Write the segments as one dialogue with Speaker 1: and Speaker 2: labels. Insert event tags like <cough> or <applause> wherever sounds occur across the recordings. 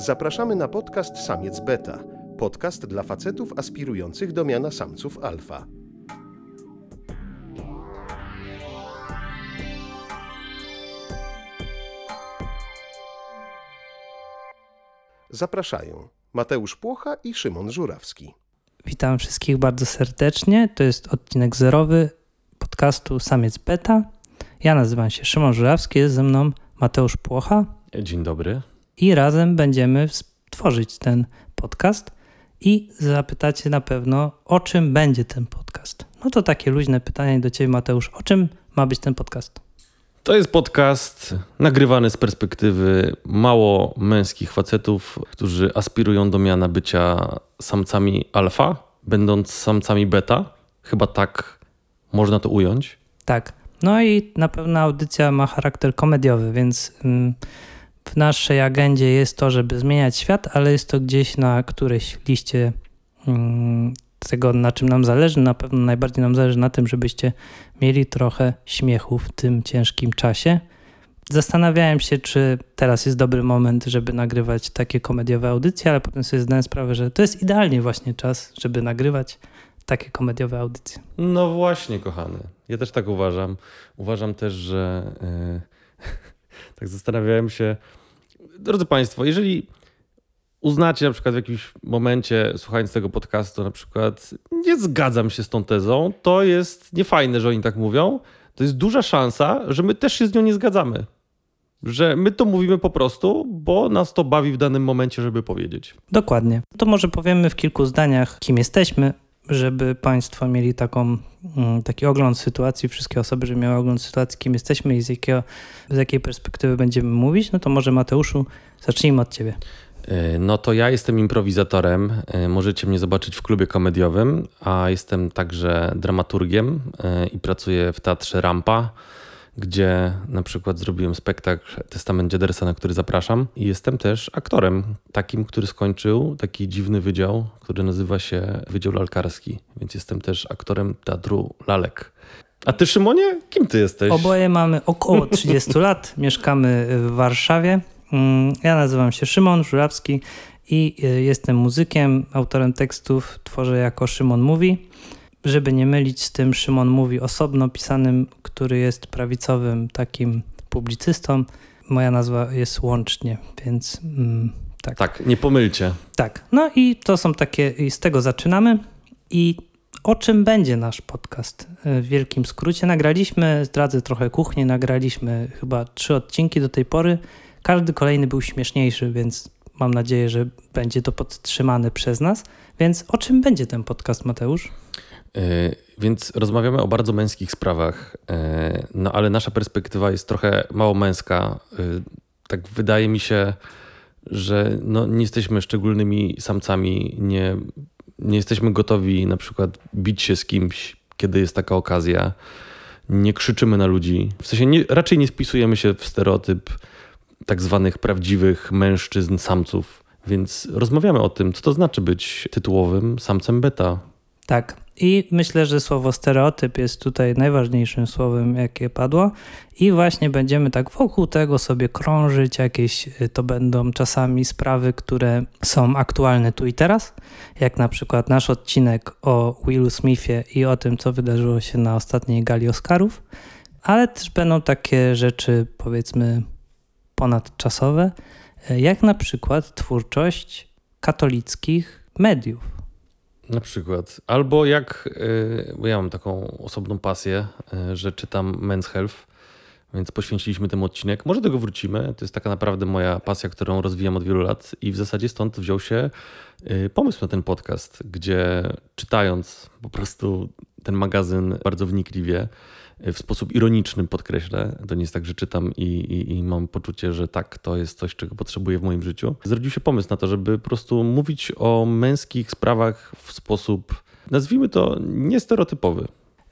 Speaker 1: Zapraszamy na podcast Samiec Beta, podcast dla facetów aspirujących do miana samców alfa. Zapraszają Mateusz Płocha i Szymon Żurawski.
Speaker 2: Witam wszystkich bardzo serdecznie. To jest odcinek zerowy podcastu Samiec Beta. Ja nazywam się Szymon Żurawski, jest ze mną Mateusz Płocha.
Speaker 3: Dzień dobry.
Speaker 2: I razem będziemy tworzyć ten podcast. I zapytacie na pewno, o czym będzie ten podcast. No to takie luźne pytanie do Ciebie, Mateusz. O czym ma być ten podcast?
Speaker 3: To jest podcast nagrywany z perspektywy mało męskich facetów, którzy aspirują do miana bycia samcami alfa, będąc samcami beta. Chyba tak można to ująć.
Speaker 2: Tak. No i na pewno audycja ma charakter komediowy, więc mm, w naszej agendzie jest to, żeby zmieniać świat, ale jest to gdzieś na którejś liście mm, tego, na czym nam zależy. Na pewno najbardziej nam zależy na tym, żebyście mieli trochę śmiechu w tym ciężkim czasie. Zastanawiałem się, czy teraz jest dobry moment, żeby nagrywać takie komediowe audycje, ale potem sobie zdałem sprawę, że to jest idealnie właśnie czas, żeby nagrywać takie komediowe audycje.
Speaker 3: No właśnie, kochany. Ja też tak uważam. Uważam też, że yy, tak zastanawiałem się. Drodzy Państwo, jeżeli uznacie na przykład w jakimś momencie, słuchając tego podcastu, na przykład nie zgadzam się z tą tezą, to jest niefajne, że oni tak mówią. To jest duża szansa, że my też się z nią nie zgadzamy. Że my to mówimy po prostu, bo nas to bawi w danym momencie, żeby powiedzieć.
Speaker 2: Dokładnie. To może powiemy w kilku zdaniach, kim jesteśmy, żeby Państwo mieli taką, mm, taki ogląd sytuacji, wszystkie osoby, żeby miały ogląd sytuacji, kim jesteśmy i z, jakiego, z jakiej perspektywy będziemy mówić, no to może Mateuszu, zacznijmy od Ciebie.
Speaker 3: E, no to ja jestem improwizatorem. E, możecie mnie zobaczyć w klubie komediowym, a jestem także dramaturgiem e, i pracuję w teatrze Rampa, gdzie na przykład zrobiłem spektakl Testament Dziadersa, na który zapraszam. I jestem też aktorem, takim, który skończył taki dziwny wydział, który nazywa się Wydział Lalkarski, więc jestem też aktorem teatru Lalek. A ty, Szymonie, kim ty jesteś?
Speaker 2: Oboje mamy około 30 <laughs> lat, mieszkamy w Warszawie. Mm, ja nazywam się Szymon Żurawski i y, jestem muzykiem, autorem tekstów, tworzę jako Szymon Mówi. Żeby nie mylić z tym Szymon Mówi osobno pisanym, który jest prawicowym takim publicystą. Moja nazwa jest łącznie, więc mm, tak.
Speaker 3: Tak, nie pomylcie.
Speaker 2: Tak, no i to są takie, i z tego zaczynamy. I o czym będzie nasz podcast? W wielkim skrócie nagraliśmy, zdradzę trochę kuchnię, nagraliśmy chyba trzy odcinki do tej pory. Każdy kolejny był śmieszniejszy, więc mam nadzieję, że będzie to podtrzymane przez nas. Więc o czym będzie ten podcast, Mateusz?
Speaker 3: Yy, więc rozmawiamy o bardzo męskich sprawach, yy, no ale nasza perspektywa jest trochę mało męska. Yy, tak wydaje mi się, że no, nie jesteśmy szczególnymi samcami, nie, nie jesteśmy gotowi na przykład bić się z kimś, kiedy jest taka okazja. Nie krzyczymy na ludzi. W sensie nie, raczej nie spisujemy się w stereotyp tak zwanych prawdziwych mężczyzn, samców. Więc rozmawiamy o tym, co to znaczy być tytułowym samcem beta.
Speaker 2: Tak. I myślę, że słowo stereotyp jest tutaj najważniejszym słowem, jakie padło. I właśnie będziemy tak wokół tego sobie krążyć. Jakieś y, to będą czasami sprawy, które są aktualne tu i teraz, jak na przykład nasz odcinek o Willu Smithie i o tym, co wydarzyło się na ostatniej gali Oscarów, ale też będą takie rzeczy, powiedzmy, ponadczasowe, e, jak na przykład twórczość katolickich mediów.
Speaker 3: Na przykład. Albo jak, e, bo ja mam taką osobną pasję, e, że czytam Men's Health, więc poświęciliśmy temu odcinek. Może do tego wrócimy. To jest taka naprawdę moja pasja, którą rozwijam od wielu lat i w zasadzie stąd wziął się pomysł na ten podcast, gdzie czytając po prostu ten magazyn bardzo wnikliwie, w sposób ironiczny podkreślę. To nie jest tak, że czytam i, i, i, mam poczucie, że tak, to jest coś, czego potrzebuję w moim życiu. Zrodził się pomysł na to, żeby po prostu mówić o męskich sprawach w sposób, nazwijmy to, niestereotypowy.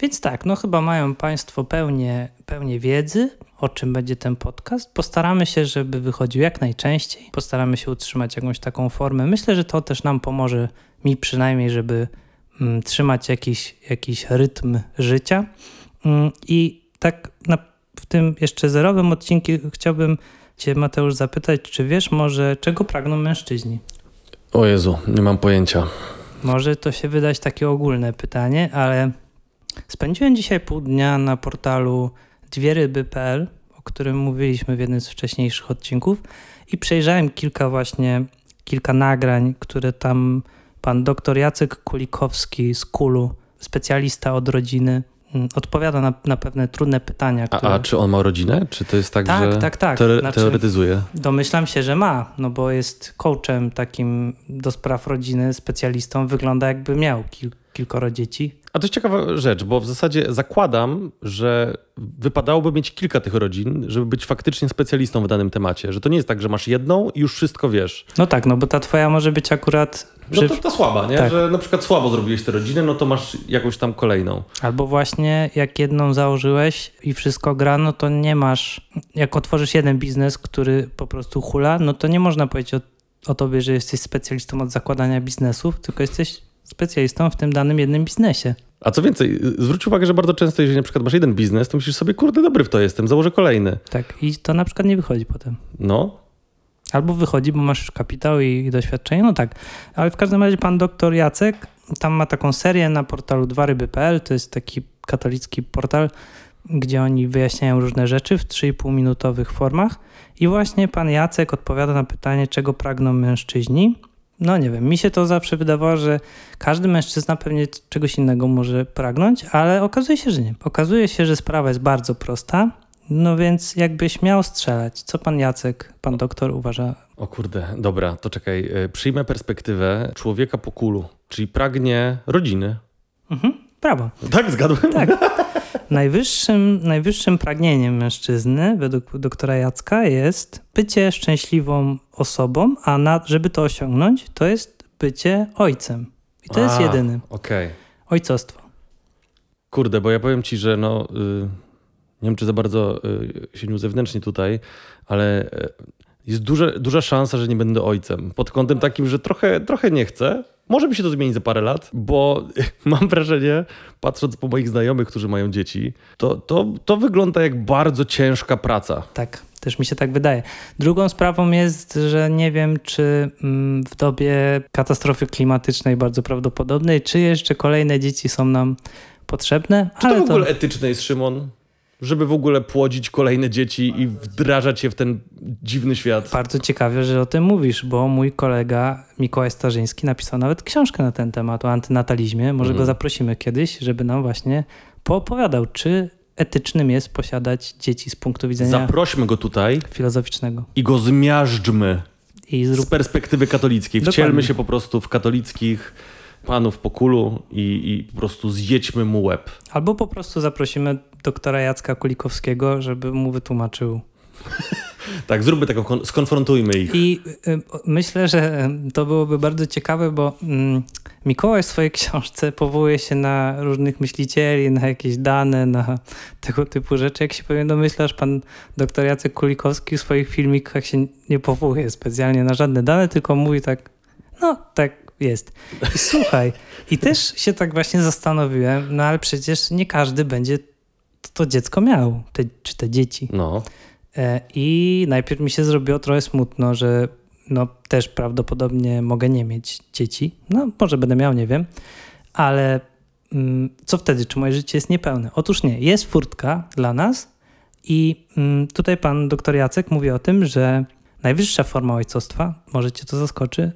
Speaker 2: Więc tak, no chyba mają Państwo pełnię, pełnię wiedzy, o czym będzie ten podcast. Postaramy się, żeby wychodził jak najczęściej. Postaramy się utrzymać jakąś taką formę. Myślę, że to też nam pomoże, mi przynajmniej, żeby mm, trzymać jakiś, jakiś rytm życia. Mm, I tak na, w tym jeszcze zerowym odcinku chciałbym cię, Mateusz, zapytać, czy wiesz może, czego pragną mężczyźni?
Speaker 3: O Jezu, nie mam pojęcia.
Speaker 2: Może to się wydać takie ogólne pytanie, ale spędziłem dzisiaj pół dnia na portalu dwieryby.pl, o którym mówiliśmy w jednym z wcześniejszych odcinków i przejrzałem kilka właśnie, kilka nagrań, które tam pan dr Jacek Kulikowski z Kulu, specjalista od rodziny, odpowiada na, na pewne trudne pytania.
Speaker 3: A,
Speaker 2: Które...
Speaker 3: a czy on ma rodzinę? Czy to jest tak,
Speaker 2: Tak,
Speaker 3: że
Speaker 2: tak, tak.
Speaker 3: teore-
Speaker 2: Znaczy-
Speaker 3: teoretyzuje?
Speaker 2: Domyślam się, że ma, no bo jest coachem takim do spraw rodziny, specjalistą. Wygląda jakby miał kil kilkoro dzieci.
Speaker 3: A to jest ciekawa rzecz, bo w zasadzie zakładam, że wypadałoby mieć kilka tych rodzin, żeby być faktycznie specjalistą w danym temacie. Że to nie jest tak, że masz jedną i już wszystko wiesz.
Speaker 2: No tak, no bo ta twoja może być akurat...
Speaker 3: No
Speaker 2: przy-
Speaker 3: to, to słaba, nie?
Speaker 2: Tak.
Speaker 3: Że na przykład słabo zrobiłeś tę rodzinę, no to masz jakąś tam kolejną.
Speaker 2: Albo właśnie jak jedną założyłeś i wszystko gra, no to nie masz... Jak otworzysz jeden biznes, który po prostu hula, no to nie można powiedzieć o, o tobie, że jesteś specjalistą od zakładania biznesów, tylko jesteś specjalistą w tym danym jednym biznesie.
Speaker 3: A co więcej, zwróć uwagę, że bardzo często, jeżeli na przykład masz jeden biznes, to myślisz sobie, kurde, dobry w to jestem, założę kolejny.
Speaker 2: Tak, i to na przykład nie wychodzi potem.
Speaker 3: No,
Speaker 2: Albo wychodzi, bo masz już kapitał i, doświadczenie, no tak. Ale w każdym razie pan doktor Jacek tam ma taką serię na portalu dwaryby.pl, to jest taki katolicki portal, gdzie oni wyjaśniają różne rzeczy w 3,5 minutowych formach i właśnie pan Jacek odpowiada na pytanie, czego pragną mężczyźni. No nie wiem, mi się to zawsze wydawało, że każdy mężczyzna pewnie czegoś innego może pragnąć, ale okazuje się, że nie. Okazuje się, że sprawa jest bardzo prosta, no więc jakbyś miał strzelać, co pan Jacek, pan doktor uważa?
Speaker 3: o kurde, dobra, to czekaj. y, Przyjmę perspektywę człowieka po kulu, czyli pragnie rodziny.
Speaker 2: Mhm, brawo.
Speaker 3: Tak, zgadłem?
Speaker 2: Tak. <laughs> Najwyższym, najwyższym pragnieniem mężczyzny, według doktora Jacka, jest bycie szczęśliwą osobą, a na, żeby to osiągnąć, to jest bycie ojcem. I to jest
Speaker 3: A,
Speaker 2: jedyny.
Speaker 3: Okej.
Speaker 2: Ojcostwo.
Speaker 3: Kurde, bo ja powiem ci, że no, y, nie wiem, czy za bardzo y, się nie uzewnętrznię tutaj, ale y, jest duże, duża szansa, że nie będę ojcem. Pod kątem takim, że trochę, trochę nie chcę. Może mi się to zmieni za parę lat, bo <laughs> mam wrażenie, patrząc po moich znajomych, którzy mają dzieci, to, to, to wygląda jak bardzo ciężka praca.
Speaker 2: Tak, też mi się tak wydaje. Drugą sprawą jest, że nie wiem, czy mm, w dobie katastrofy klimatycznej bardzo prawdopodobnej, czy jeszcze kolejne dzieci są nam potrzebne.
Speaker 3: Czy to w ogóle etyczne jest, Szymon? Żeby w ogóle płodzić kolejne dzieci i wdrażać je w ten dziwny świat.
Speaker 2: Bardzo ciekawe, że o tym mówisz, bo mój kolega Mikołaj Starzyński napisał nawet książkę na ten temat o antynatalizmie. Może
Speaker 3: Mhm.
Speaker 2: go zaprosimy kiedyś, żeby nam właśnie poopowiadał, czy etycznym jest posiadać dzieci z punktu widzenia
Speaker 3: Zaprośmy go tutaj
Speaker 2: filozoficznego.
Speaker 3: i go zmiażdżmy.
Speaker 2: I
Speaker 3: Z
Speaker 2: zrób...
Speaker 3: perspektywy katolickiej.
Speaker 2: Dokładnie.
Speaker 3: Wcielmy się po prostu w katolickich panów po kulu i, i po prostu zjedźmy mu łeb.
Speaker 2: Albo po prostu zaprosimy doktora Jacka Kulikowskiego, żeby mu wytłumaczył. <laughs>
Speaker 3: Tak, zróbmy taką, kon- skonfrontujmy ich.
Speaker 2: I y, myślę, że y, to byłoby bardzo ciekawe, bo mm, Mikołaj w swojej książce powołuje się na różnych myślicieli, na jakieś dane, na tego typu rzeczy. Jak się pewnie domyślasz, pan dr Jacek Kulikowski w swoich filmikach się nie powołuje specjalnie na żadne dane, tylko mówi tak, no tak jest. I słuchaj, i też się tak właśnie zastanowiłem, no ale przecież nie każdy będzie to, to dziecko miał, te, czy te dzieci.
Speaker 3: No,
Speaker 2: E, I najpierw mi się zrobiło trochę smutno, że no też prawdopodobnie mogę nie mieć dzieci. No może będę miał, nie wiem. Ale mm, co wtedy? Czy moje życie jest niepełne? Otóż nie. Jest furtka dla nas i mm, tutaj pan doktor Jacek mówi o tym, że najwyższa forma ojcostwa, może cię to zaskoczy,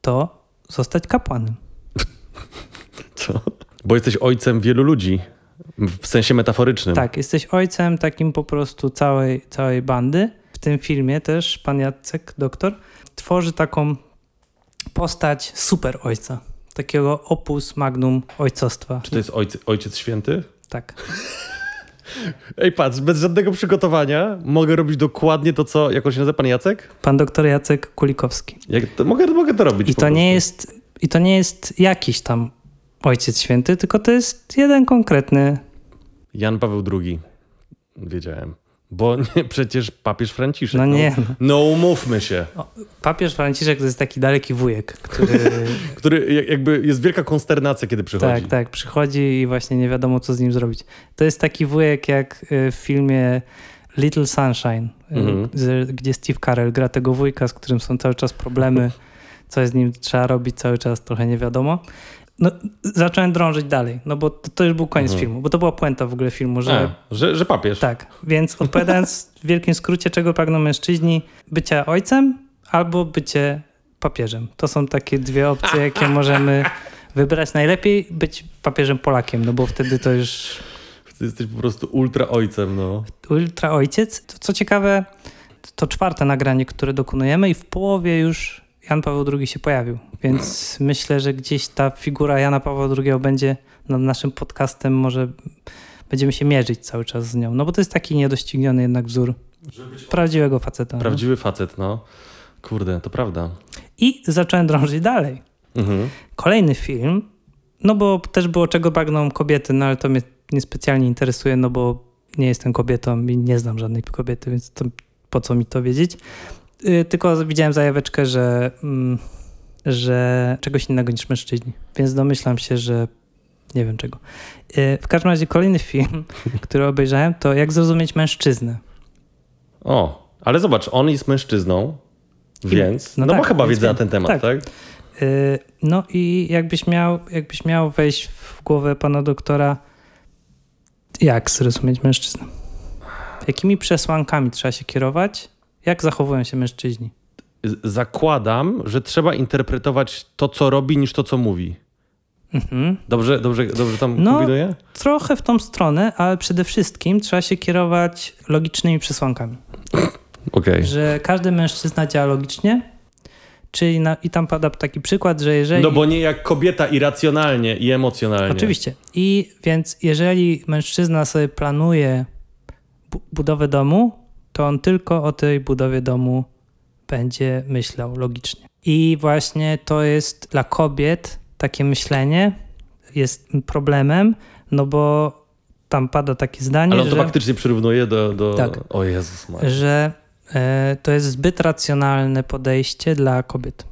Speaker 2: to zostać kapłanem.
Speaker 3: co? Bo jesteś ojcem wielu ludzi. W sensie metaforycznym.
Speaker 2: Tak, jesteś ojcem takim po prostu całej, całej bandy. W tym filmie też pan Jacek, doktor, tworzy taką postać super ojca. Takiego opus magnum ojcostwa.
Speaker 3: Czy to jest ojciec, ojciec święty?
Speaker 2: Tak. <laughs>
Speaker 3: Ej, patrz, bez żadnego przygotowania mogę robić dokładnie to, co, jak on się nazywa, pan Jacek?
Speaker 2: Pan doktor Jacek Kulikowski.
Speaker 3: Jak to, mogę, mogę to robić
Speaker 2: I to nie
Speaker 3: prostu.
Speaker 2: jest, i to nie jest jakiś tam ojciec święty, tylko to jest jeden konkretny.
Speaker 3: Jan Paweł II. Wiedziałem. Bo <laughs> nie, przecież papież Franciszek.
Speaker 2: No nie.
Speaker 3: No umówmy się.
Speaker 2: Papież Franciszek to jest taki daleki wujek, który <laughs>
Speaker 3: Który jak- jakby jest wielka konsternacja, kiedy przychodzi.
Speaker 2: Tak, tak, przychodzi i właśnie nie wiadomo, co z nim zrobić. To jest taki wujek jak y, w filmie Little Sunshine
Speaker 3: Mhm.
Speaker 2: z, gdzie Steve Carell gra tego wujka, z którym są cały czas problemy, co z nim trzeba robić cały czas, trochę nie wiadomo. No, zacząłem drążyć dalej, no bo to, to już był koniec
Speaker 3: Mhm.
Speaker 2: filmu, bo to była puenta w ogóle filmu, że
Speaker 3: A, że, że papież.
Speaker 2: tak, więc odpowiadając <laughs> w wielkim skrócie, czego pragną mężczyźni, bycia ojcem albo bycie papieżem. To są takie dwie opcje, jakie <laughs> możemy wybrać. Najlepiej być papieżem Polakiem, no bo wtedy to już
Speaker 3: Ty jesteś po prostu ultra ojcem, no.
Speaker 2: ultra ojciec. To, co ciekawe, to czwarte nagranie, które dokonujemy i w połowie już Jan Paweł II się pojawił, więc myślę, że gdzieś ta figura Jana Pawła II będzie nad naszym podcastem, może będziemy się mierzyć cały czas z nią, no bo to jest taki niedościgniony jednak wzór prawdziwego faceta. no.
Speaker 3: Prawdziwy facet, no. Kurde, to prawda.
Speaker 2: I zacząłem drążyć dalej.
Speaker 3: Mhm.
Speaker 2: Kolejny film, no bo też było czego pragną kobiety, no ale to mnie niespecjalnie interesuje, no bo nie jestem kobietą i nie znam żadnej kobiety, więc to, po co mi to wiedzieć. Yy, tylko widziałem zajaweczkę, że, mm, że czegoś innego niż mężczyźni, więc domyślam się, że nie wiem czego. Yy, w każdym razie kolejny film, <laughs> który obejrzałem, to Jak zrozumieć mężczyznę.
Speaker 3: O, ale zobacz, on jest mężczyzną, więc. No,
Speaker 2: no
Speaker 3: ma
Speaker 2: tak,
Speaker 3: chyba
Speaker 2: więc
Speaker 3: wiedzę na ten temat,
Speaker 2: Tak.
Speaker 3: tak?
Speaker 2: Yy, No i jakbyś miał, jakbyś miał wejść w głowę pana doktora, jak zrozumieć mężczyznę? Jakimi przesłankami trzeba się kierować? Jak zachowują się mężczyźni?
Speaker 3: Zakładam, że trzeba interpretować to, co robi, niż to, co mówi.
Speaker 2: Mhm.
Speaker 3: Dobrze, dobrze, dobrze tam
Speaker 2: No.
Speaker 3: kombinuję?
Speaker 2: Trochę w tą stronę, ale przede wszystkim trzeba się kierować logicznymi przesłankami.
Speaker 3: Okej.
Speaker 2: Że każdy mężczyzna działa logicznie, czyli na, i tam pada taki przykład, że jeżeli...
Speaker 3: No bo nie jak kobieta irracjonalnie i emocjonalnie.
Speaker 2: Oczywiście. I więc jeżeli mężczyzna sobie planuje bu- budowę domu, to on tylko o tej budowie domu będzie myślał logicznie. I właśnie to jest dla kobiet takie myślenie jest problemem, no bo tam pada takie zdanie,
Speaker 3: Ale on to
Speaker 2: że,
Speaker 3: faktycznie przyrównuje do... do...
Speaker 2: Tak.
Speaker 3: O Jezus Maria.
Speaker 2: że e, to jest zbyt racjonalne podejście dla kobiet. <laughs>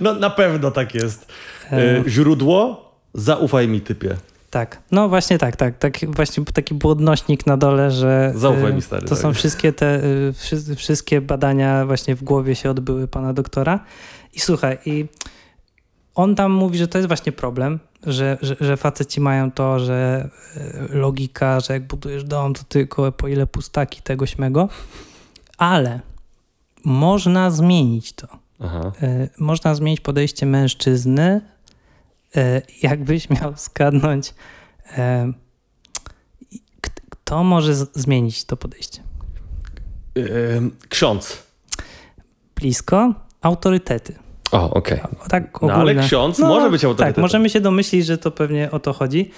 Speaker 3: No na pewno tak jest.
Speaker 2: E,
Speaker 3: źródło? Zaufaj mi, typie.
Speaker 2: Tak, no właśnie tak, tak, tak właśnie taki był odnośnik na dole, że
Speaker 3: Zaufaj
Speaker 2: y,
Speaker 3: mi, stary,
Speaker 2: to
Speaker 3: tak.
Speaker 2: są wszystkie te, y, wszy- wszystkie badania właśnie w głowie się odbyły pana doktora i słuchaj, i on tam mówi, że to jest właśnie problem, że, że, że faceci mają to, że y, logika, że jak budujesz dom, to tylko po ile pustaki tego śmego, ale można zmienić to.
Speaker 3: Aha.
Speaker 2: Można zmienić podejście mężczyzny, jakbyś miał zgadnąć, y, k- kto może zmienić to podejście.
Speaker 3: Ym, ksiądz.
Speaker 2: Blisko autorytety.
Speaker 3: O, okej.
Speaker 2: O, tak
Speaker 3: No, ale ksiądz może być autorytetem.
Speaker 2: Tak, możemy się domyślić, że to pewnie o to chodzi,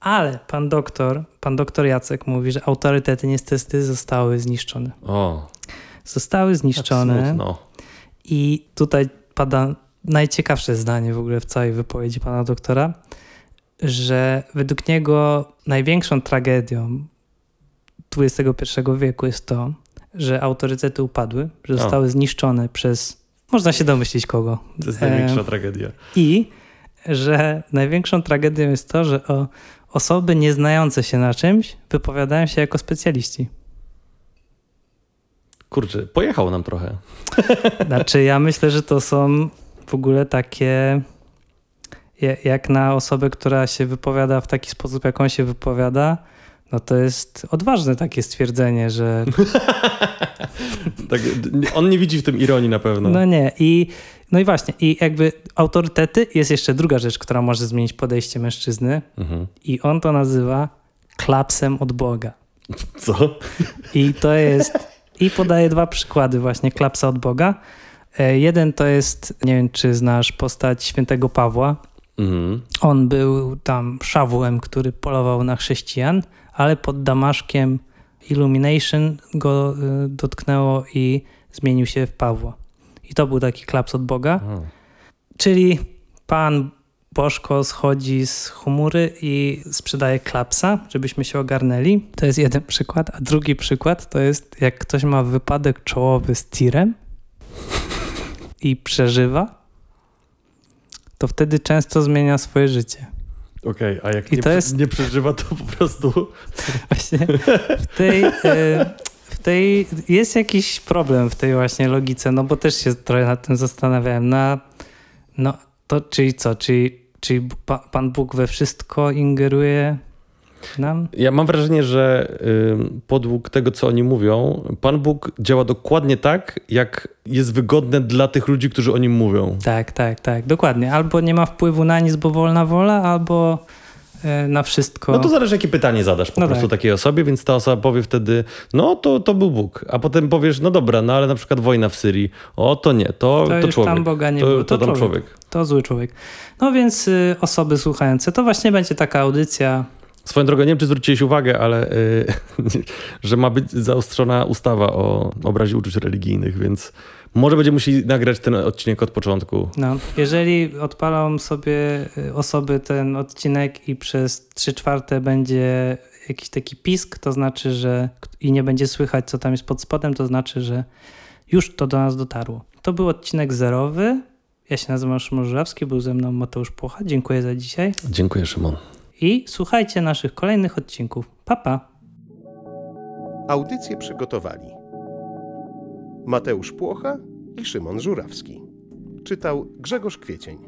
Speaker 2: ale pan doktor, pan doktor Jacek mówi, że autorytety niestety zostały zniszczone.
Speaker 3: O,
Speaker 2: Zostały
Speaker 3: tak
Speaker 2: zniszczone.
Speaker 3: smutno.
Speaker 2: I tutaj pada najciekawsze zdanie w ogóle w całej wypowiedzi pana doktora, że według niego największą tragedią XXI wieku jest to, że autorytety upadły, że
Speaker 3: O.
Speaker 2: zostały zniszczone przez, można się domyślić kogo.
Speaker 3: To jest
Speaker 2: E,
Speaker 3: największa tragedia.
Speaker 2: I że największą tragedią jest to, że o, osoby nieznające się na czymś wypowiadają się jako specjaliści.
Speaker 3: Kurczę, pojechał nam trochę.
Speaker 2: Znaczy, ja myślę, że to są w ogóle takie. ja- Jak na osobę, która się wypowiada w taki sposób, jak on się wypowiada, no to jest odważne takie stwierdzenie, że. <laughs>
Speaker 3: Tak, on nie widzi w tym ironii na pewno.
Speaker 2: No nie. I, no i właśnie, i jakby autorytety jest jeszcze druga rzecz, która może zmienić podejście mężczyzny,
Speaker 3: Mhm.
Speaker 2: i on to nazywa klapsem od Boga.
Speaker 3: Co?
Speaker 2: I to jest. I podaję dwa przykłady właśnie klapsa od Boga. E, Jeden to jest, nie wiem, czy znasz postać świętego Pawła.
Speaker 3: Mhm.
Speaker 2: On był tam szawłem, który polował na chrześcijan, ale pod Damaszkiem Illumination go y, dotknęło i zmienił się w Pawła. I to był taki klaps od Boga.
Speaker 3: O.
Speaker 2: Czyli pan Bożko schodzi z chmury i sprzedaje klapsa, żebyśmy się ogarnęli. To jest jeden przykład. A drugi przykład to jest, jak ktoś ma wypadek czołowy z tirem i przeżywa, to wtedy często zmienia swoje życie.
Speaker 3: Okej, a jak
Speaker 2: I
Speaker 3: nie,
Speaker 2: to jest-
Speaker 3: nie przeżywa, to po prostu... <laughs>
Speaker 2: Właśnie w tej, e, w tej jest jakiś problem w tej właśnie logice, no bo też się trochę nad tym zastanawiałem. No, no to czyli co, czyli, czyli pa, Pan Bóg we wszystko ingeruje nam?
Speaker 3: Ja mam wrażenie, że podług tego, co oni mówią, Pan Bóg działa dokładnie tak, jak jest wygodne dla tych ludzi, którzy o nim mówią.
Speaker 2: Tak, tak, tak, dokładnie. Albo nie ma wpływu na nic, bo wolna wola, albo e, na wszystko.
Speaker 3: No to zależy, jakie pytanie zadasz po
Speaker 2: No
Speaker 3: prostu
Speaker 2: tak.
Speaker 3: takiej osobie, więc ta osoba powie wtedy, no to, to był Bóg. A potem powiesz, no dobra, no ale na przykład wojna w Syrii, o to nie, to,
Speaker 2: To
Speaker 3: to, człowiek.
Speaker 2: tam Boga nie
Speaker 3: to,
Speaker 2: było,
Speaker 3: to,
Speaker 2: to człowiek.
Speaker 3: człowiek.
Speaker 2: To zły człowiek. No więc y, osoby słuchające, to właśnie będzie taka audycja.
Speaker 3: Swoją drogą, nie wiem, czy zwróciłeś uwagę, ale y, <laughs> że ma być zaostrzona ustawa o obrazie uczuć religijnych, więc może będziemy musieli nagrać ten odcinek od początku.
Speaker 2: No, jeżeli odpalą sobie y, osoby ten odcinek i przez 3 czwarte będzie jakiś taki pisk, to znaczy, że i nie będzie słychać, co tam jest pod spodem, to znaczy, że już to do nas dotarło. To był odcinek zerowy. Ja się nazywam Szymon Żurawski, był ze mną Mateusz Płocha. Dziękuję za dzisiaj.
Speaker 3: Dziękuję, Szymon.
Speaker 2: I słuchajcie naszych kolejnych odcinków. Pa, pa.
Speaker 1: Audycję przygotowali Mateusz Płocha i Szymon Żurawski. Czytał Grzegorz Kwiecień.